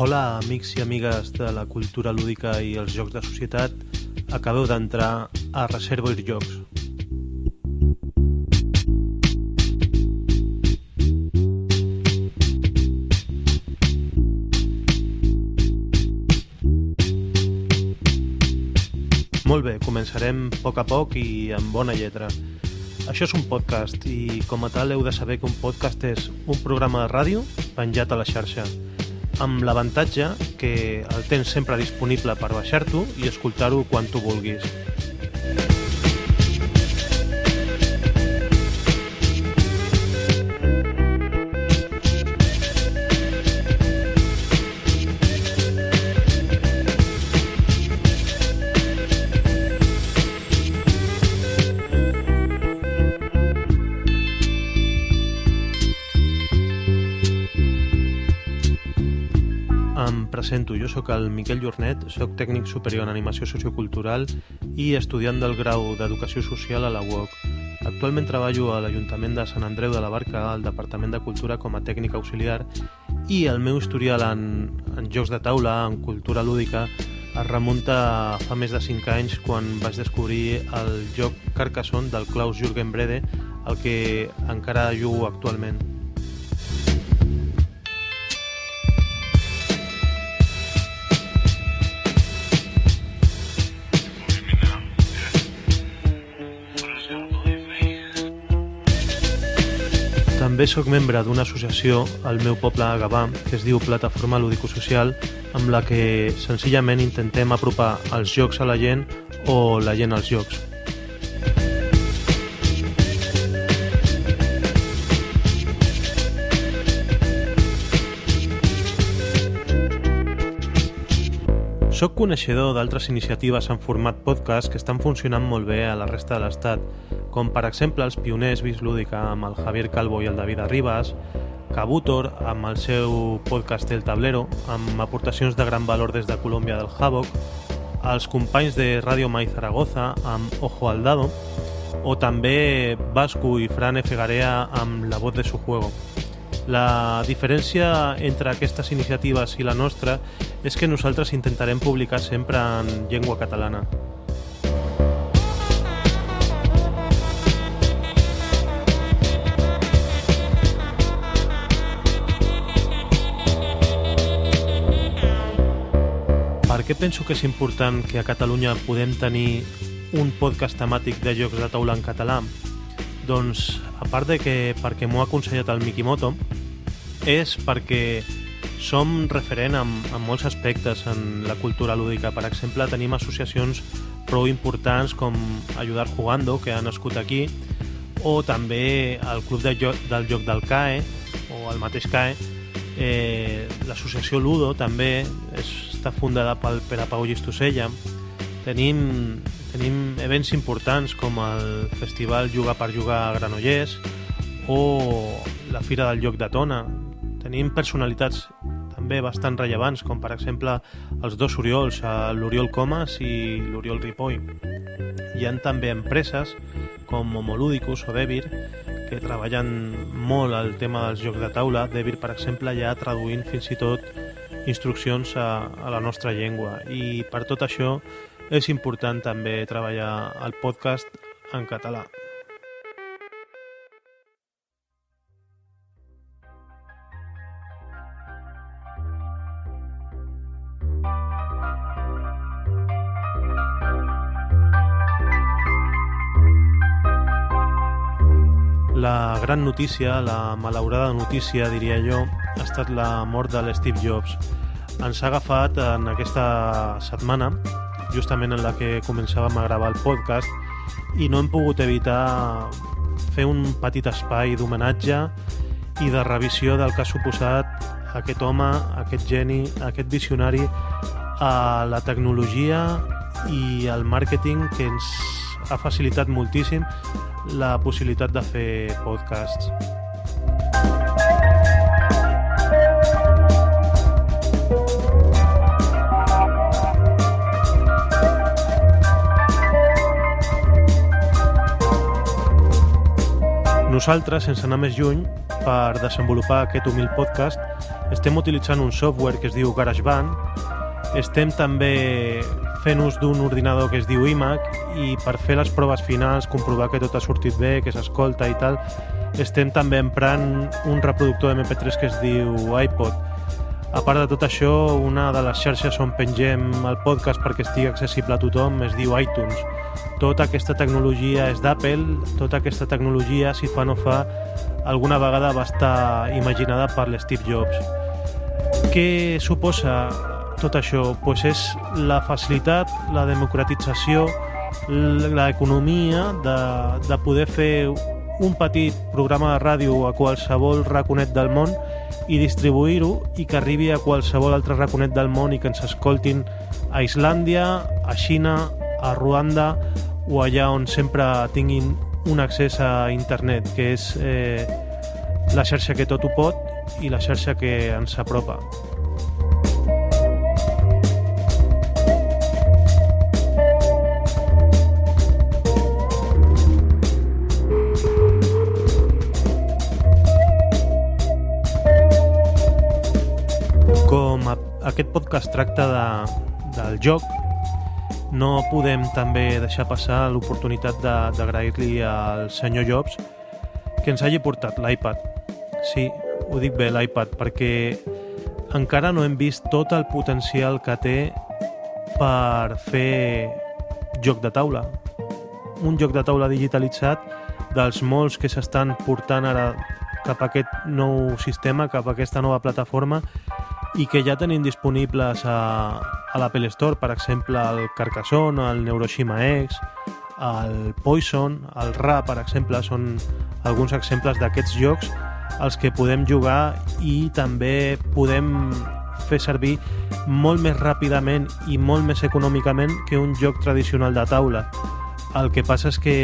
Hola, amics i amigues de la cultura lúdica i els jocs de societat. Acabeu d'entrar a Reservoir Jocs. Molt bé, començarem a poc a poc i amb bona lletra. Això és un podcast i com a tal heu de saber que un podcast és un programa de ràdio penjat a la xarxa amb l'avantatge que el tens sempre disponible per baixar-t'ho i escoltar-ho quan tu vulguis. Presento, jo sóc el Miquel Jornet, sóc tècnic superior en animació sociocultural i estudiant del grau d'Educació Social a la UOC. Actualment treballo a l'Ajuntament de Sant Andreu de la Barca, al Departament de Cultura com a tècnic auxiliar i el meu historial en, en jocs de taula, en cultura lúdica, es remunta fa més de 5 anys quan vaig descobrir el joc Carcassonne del Klaus Jürgen Brede, el que encara jugo actualment. També sóc membre d'una associació al meu poble a Gavà que es diu Plataforma Lúdico-Social amb la que senzillament intentem apropar els jocs a la gent o la gent als jocs. Soc coneixedor d'altres iniciatives en format podcast que estan funcionant molt bé a la resta de l'Estat, com per exemple els pioners Vis Lúdica amb el Javier Calvo i el David Arribas, Cabutor amb el seu podcast El Tablero, amb aportacions de gran valor des de Colòmbia del Havoc, els companys de Radio Mai Zaragoza amb Ojo al Dado, o també Vasco i Fran F. Garea amb La voz de su juego. La diferència entre aquestes iniciatives i la nostra és que nosaltres intentarem publicar sempre en llengua catalana. Per què penso que és important que a Catalunya podem tenir un podcast temàtic de jocs de taula en català? Doncs, a part de que perquè m'ho ha aconsellat el Mikimoto, és perquè som referent en, en molts aspectes en la cultura lúdica. Per exemple, tenim associacions prou importants com Ayudar Jugando, que ha nascut aquí, o també el Club de joc, del Joc del CAE, o el mateix CAE, eh, l'associació Ludo també està fundada pel Pere Pau Gistosella. Tenim, tenim events importants com el Festival Jugar per Jugar a Granollers o la Fira del Lloc de Tona. Tenim personalitats també bastant rellevants, com per exemple els dos Oriols, l'Oriol Comas i l'Oriol Ripoll. Hi han també empreses com Homolúdicus o Devir que treballen molt el tema dels jocs de taula. Devir, per exemple, ja traduint fins i tot instruccions a, a la nostra llengua. I per tot això és important també treballar el podcast en català. La gran notícia, la malaurada notícia, diria jo, ha estat la mort de l'Steve Jobs. Ens ha agafat en aquesta setmana, justament en la que començàvem a gravar el podcast, i no hem pogut evitar fer un petit espai d'homenatge i de revisió del que ha suposat aquest home, aquest geni, aquest visionari a la tecnologia i al màrqueting que ens ha facilitat moltíssim la possibilitat de fer podcasts. Nosaltres, sense anar més lluny, per desenvolupar aquest humil podcast, estem utilitzant un software que es diu GarageBand, estem també fent ús d'un ordinador que es diu iMac i per fer les proves finals, comprovar que tot ha sortit bé, que s'escolta i tal, estem també emprant un reproductor de MP3 que es diu iPod. A part de tot això, una de les xarxes on pengem el podcast perquè estigui accessible a tothom es diu iTunes. Tota aquesta tecnologia és d'Apple, tota aquesta tecnologia, si fa no fa, alguna vegada va estar imaginada per l'Steve Jobs. Què suposa tot això? Pues és la facilitat, la democratització, l'economia de, de poder fer un petit programa de ràdio a qualsevol raconet del món i distribuir-ho i que arribi a qualsevol altre raconet del món i que ens escoltin a Islàndia, a Xina, a Ruanda o allà on sempre tinguin un accés a internet, que és eh, la xarxa que tot ho pot i la xarxa que ens apropa. Aquest podcast tracta de, del joc, no podem també deixar passar l'oportunitat d'agrair-li al senyor Jobs que ens hagi portat l'iPad. Sí, ho dic bé, l'iPad, perquè encara no hem vist tot el potencial que té per fer joc de taula. Un joc de taula digitalitzat dels molts que s'estan portant ara cap a aquest nou sistema, cap a aquesta nova plataforma i que ja tenim disponibles a, a l'Apple Store, per exemple, el Carcassonne, el Neuroshima X, el Poison, el Ra, per exemple, són alguns exemples d'aquests jocs els que podem jugar i també podem fer servir molt més ràpidament i molt més econòmicament que un joc tradicional de taula. El que passa és que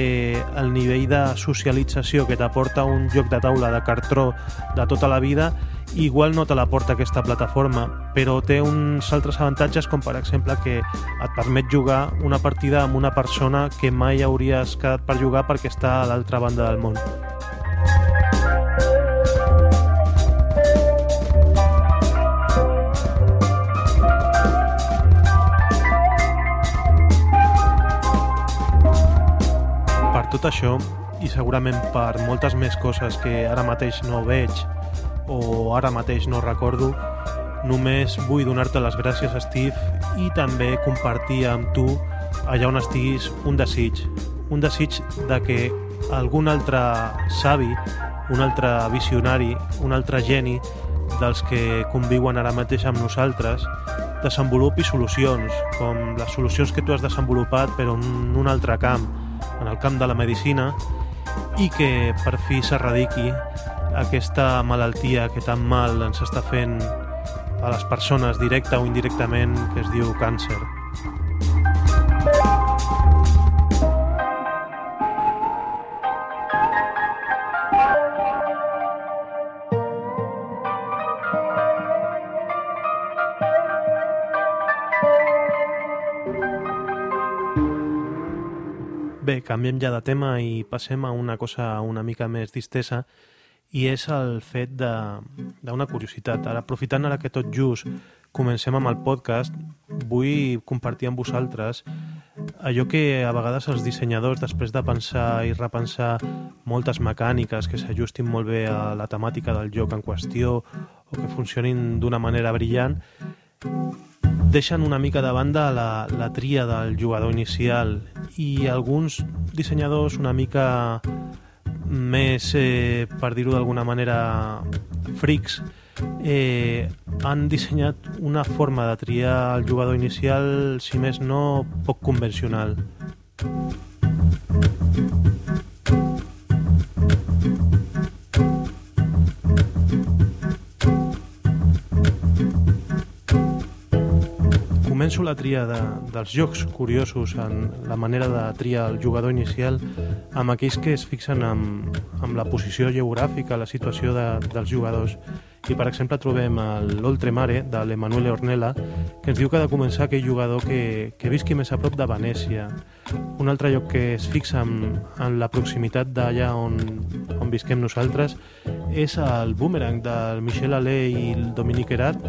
el nivell de socialització que t'aporta un joc de taula de cartró de tota la vida igual no te la porta aquesta plataforma, però té uns altres avantatges com per exemple que et permet jugar una partida amb una persona que mai hauries quedat per jugar perquè està a l'altra banda del món. Tot això, i segurament per moltes més coses que ara mateix no veig o ara mateix no recordo, només vull donar-te les gràcies, Steve, i també compartir amb tu, allà on estiguis, un desig. Un desig de que algun altre savi, un altre visionari, un altre geni dels que conviuen ara mateix amb nosaltres, desenvolupi solucions, com les solucions que tu has desenvolupat però en un altre camp, en el camp de la medicina, i que per fi s'erradiqui aquesta malaltia que tan mal ens està fent a les persones directa o indirectament que es diu càncer. Bé, canviem ja de tema i passem a una cosa una mica més distesa i és el fet d'una curiositat. Ara, aprofitant ara que tot just comencem amb el podcast, vull compartir amb vosaltres allò que a vegades els dissenyadors, després de pensar i repensar moltes mecàniques que s'ajustin molt bé a la temàtica del joc en qüestió o que funcionin d'una manera brillant, deixen una mica de banda la, la tria del jugador inicial i alguns dissenyadors una mica més, eh, per dir-ho d'alguna manera, frics, eh, han dissenyat una forma de triar el jugador inicial, si més no, poc convencional. Començo la tria de, dels jocs curiosos en la manera de triar el jugador inicial amb aquells que es fixen amb, amb la posició geogràfica, la situació de, dels jugadors. i per exemple trobem l'Oltremare de l'Emanuele Ornella que ens diu que ha de començar aquell jugador que, que visqui més a prop de Venècia un altre lloc que es fixa en, en la proximitat d'allà on, on visquem nosaltres és el Boomerang del Michel Allé i el Dominique Herard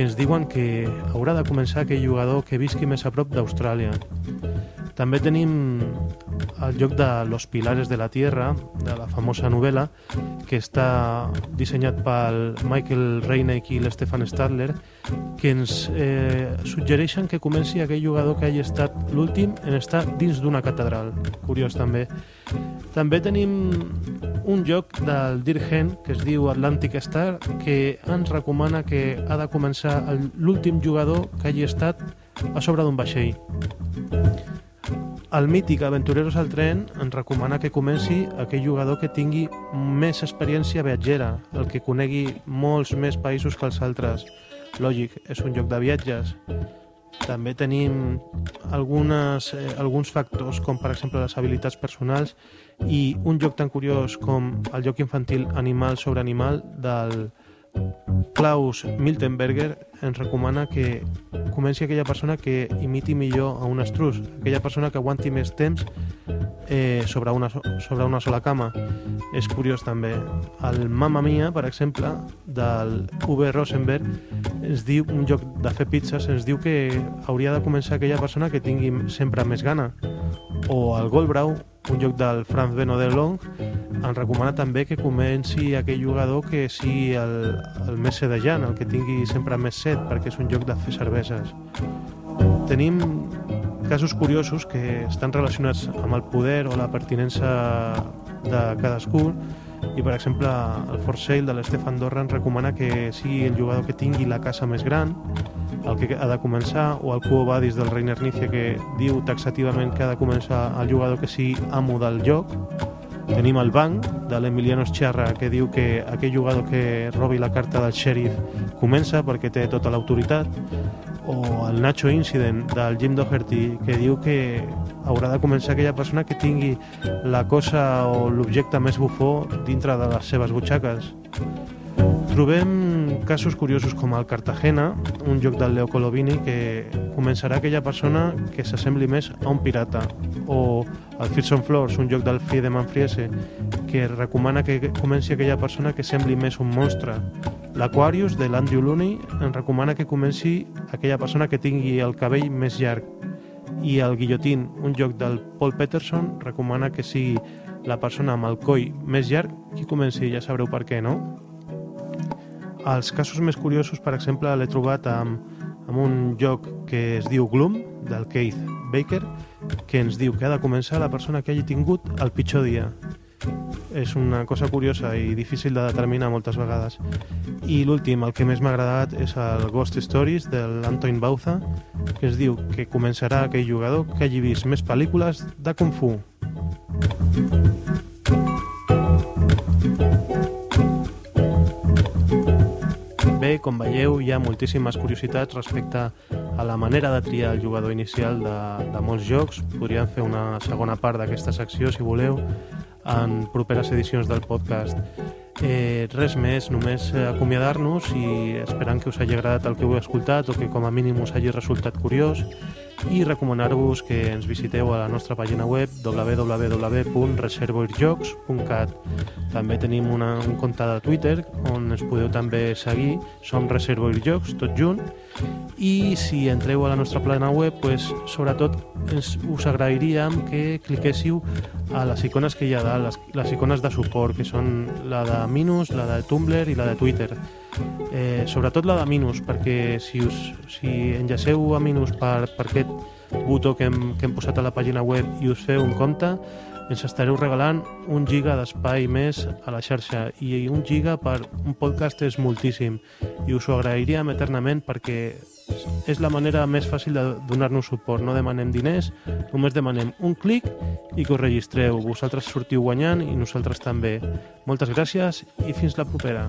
que ens diuen que haurà de començar aquell jugador que visqui més a prop d'Austràlia també tenim el lloc de Los Pilares de la Tierra, de la famosa novel·la, que està dissenyat pel Michael Reineck i l'Stefan Stadler, que ens eh, suggereixen que comenci aquell jugador que hagi estat l'últim en estar dins d'una catedral. Curiós, també. També tenim un joc del Dirgen que es diu Atlantic Star que ens recomana que ha de començar l'últim jugador que hagi estat a sobre d'un vaixell. El mític Aventureros al tren ens recomana que comenci aquell jugador que tingui més experiència viatgera, el que conegui molts més països que els altres. Lògic, és un joc de viatges. També tenim algunes, eh, alguns factors, com per exemple les habilitats personals i un joc tan curiós com el joc infantil Animal sobre Animal del Klaus Miltenberger ens recomana que comenci aquella persona que imiti millor a un estrus, aquella persona que aguanti més temps eh, sobre, una, sobre una sola cama. És curiós també. El Mamma Mia, per exemple, del Uwe Rosenberg, ens diu, un joc de fer pizzas, ens diu que hauria de començar aquella persona que tingui sempre més gana. O el Goldbrau, un joc del Franz Beno de Long, ens recomana també que comenci aquell jugador que sigui el, el més sedejant, el que tingui sempre més set, perquè és un joc de fer cerveses. Tenim casos curiosos que estan relacionats amb el poder o la pertinença de cadascú i per exemple el For Sale de l'Estefan Dorra ens recomana que sigui el jugador que tingui la casa més gran el que ha de començar o el Quo Vadis del Reiner Nícia que diu taxativament que ha de començar el jugador que sigui amo del joc Tenim el banc de l'Emiliano Scherra que diu que aquell jugador que robi la carta del xèrif comença perquè té tota l'autoritat o el Nacho Incident del Jim Doherty que diu que haurà de començar aquella persona que tingui la cosa o l'objecte més bufó dintre de les seves butxaques. Trobem casos curiosos com el Cartagena, un joc del Leo Colovini que començarà aquella persona que s'assembli més a un pirata, o el Fearsome Floors, un joc del Friedemann Friese, que recomana que comenci aquella persona que sembli més un monstre. L'Aquarius, de l'Andrew Looney, en recomana que comenci aquella persona que tingui el cabell més llarg. I el Guillotín, un joc del Paul Peterson, recomana que sigui la persona amb el coll més llarg qui comenci, ja sabreu per què, no? Els casos més curiosos, per exemple, l'he trobat amb, amb un joc que es diu Gloom, del Keith Baker, que ens diu que ha de començar la persona que hagi tingut el pitjor dia. És una cosa curiosa i difícil de determinar moltes vegades. I l'últim, el que més m'ha agradat, és el Ghost Stories de l'Antoine Bauza, que es diu que començarà aquell jugador que hagi vist més pel·lícules de Kung Fu. Com veieu, hi ha moltíssimes curiositats respecte a la manera de triar el jugador inicial de, de molts jocs. Podríem fer una segona part d'aquesta secció, si voleu, en properes edicions del podcast. Eh, res més, només acomiadar-nos i esperant que us hagi agradat el que heu escoltat o que com a mínim us hagi resultat curiós i recomanar-vos que ens visiteu a la nostra pàgina web www.reservoirjocs.cat També tenim una, un compte de Twitter on ens podeu també seguir, som Reservoirjocs, tot junt, i si entreu a la nostra plana web, pues, sobretot ens, us agrairíem que cliquéssiu a les icones que hi ha dalt, les, les icones de suport, que són la de Minus, la de Tumblr i la de Twitter eh, sobretot la de Minus, perquè si, us, si enllaceu a Minus per, per aquest botó que hem, que hem posat a la pàgina web i us feu un compte, ens estareu regalant un giga d'espai més a la xarxa i un giga per un podcast és moltíssim i us ho agrairíem eternament perquè és la manera més fàcil de donar-nos suport. No demanem diners, només demanem un clic i que us registreu. Vosaltres sortiu guanyant i nosaltres també. Moltes gràcies i fins la propera.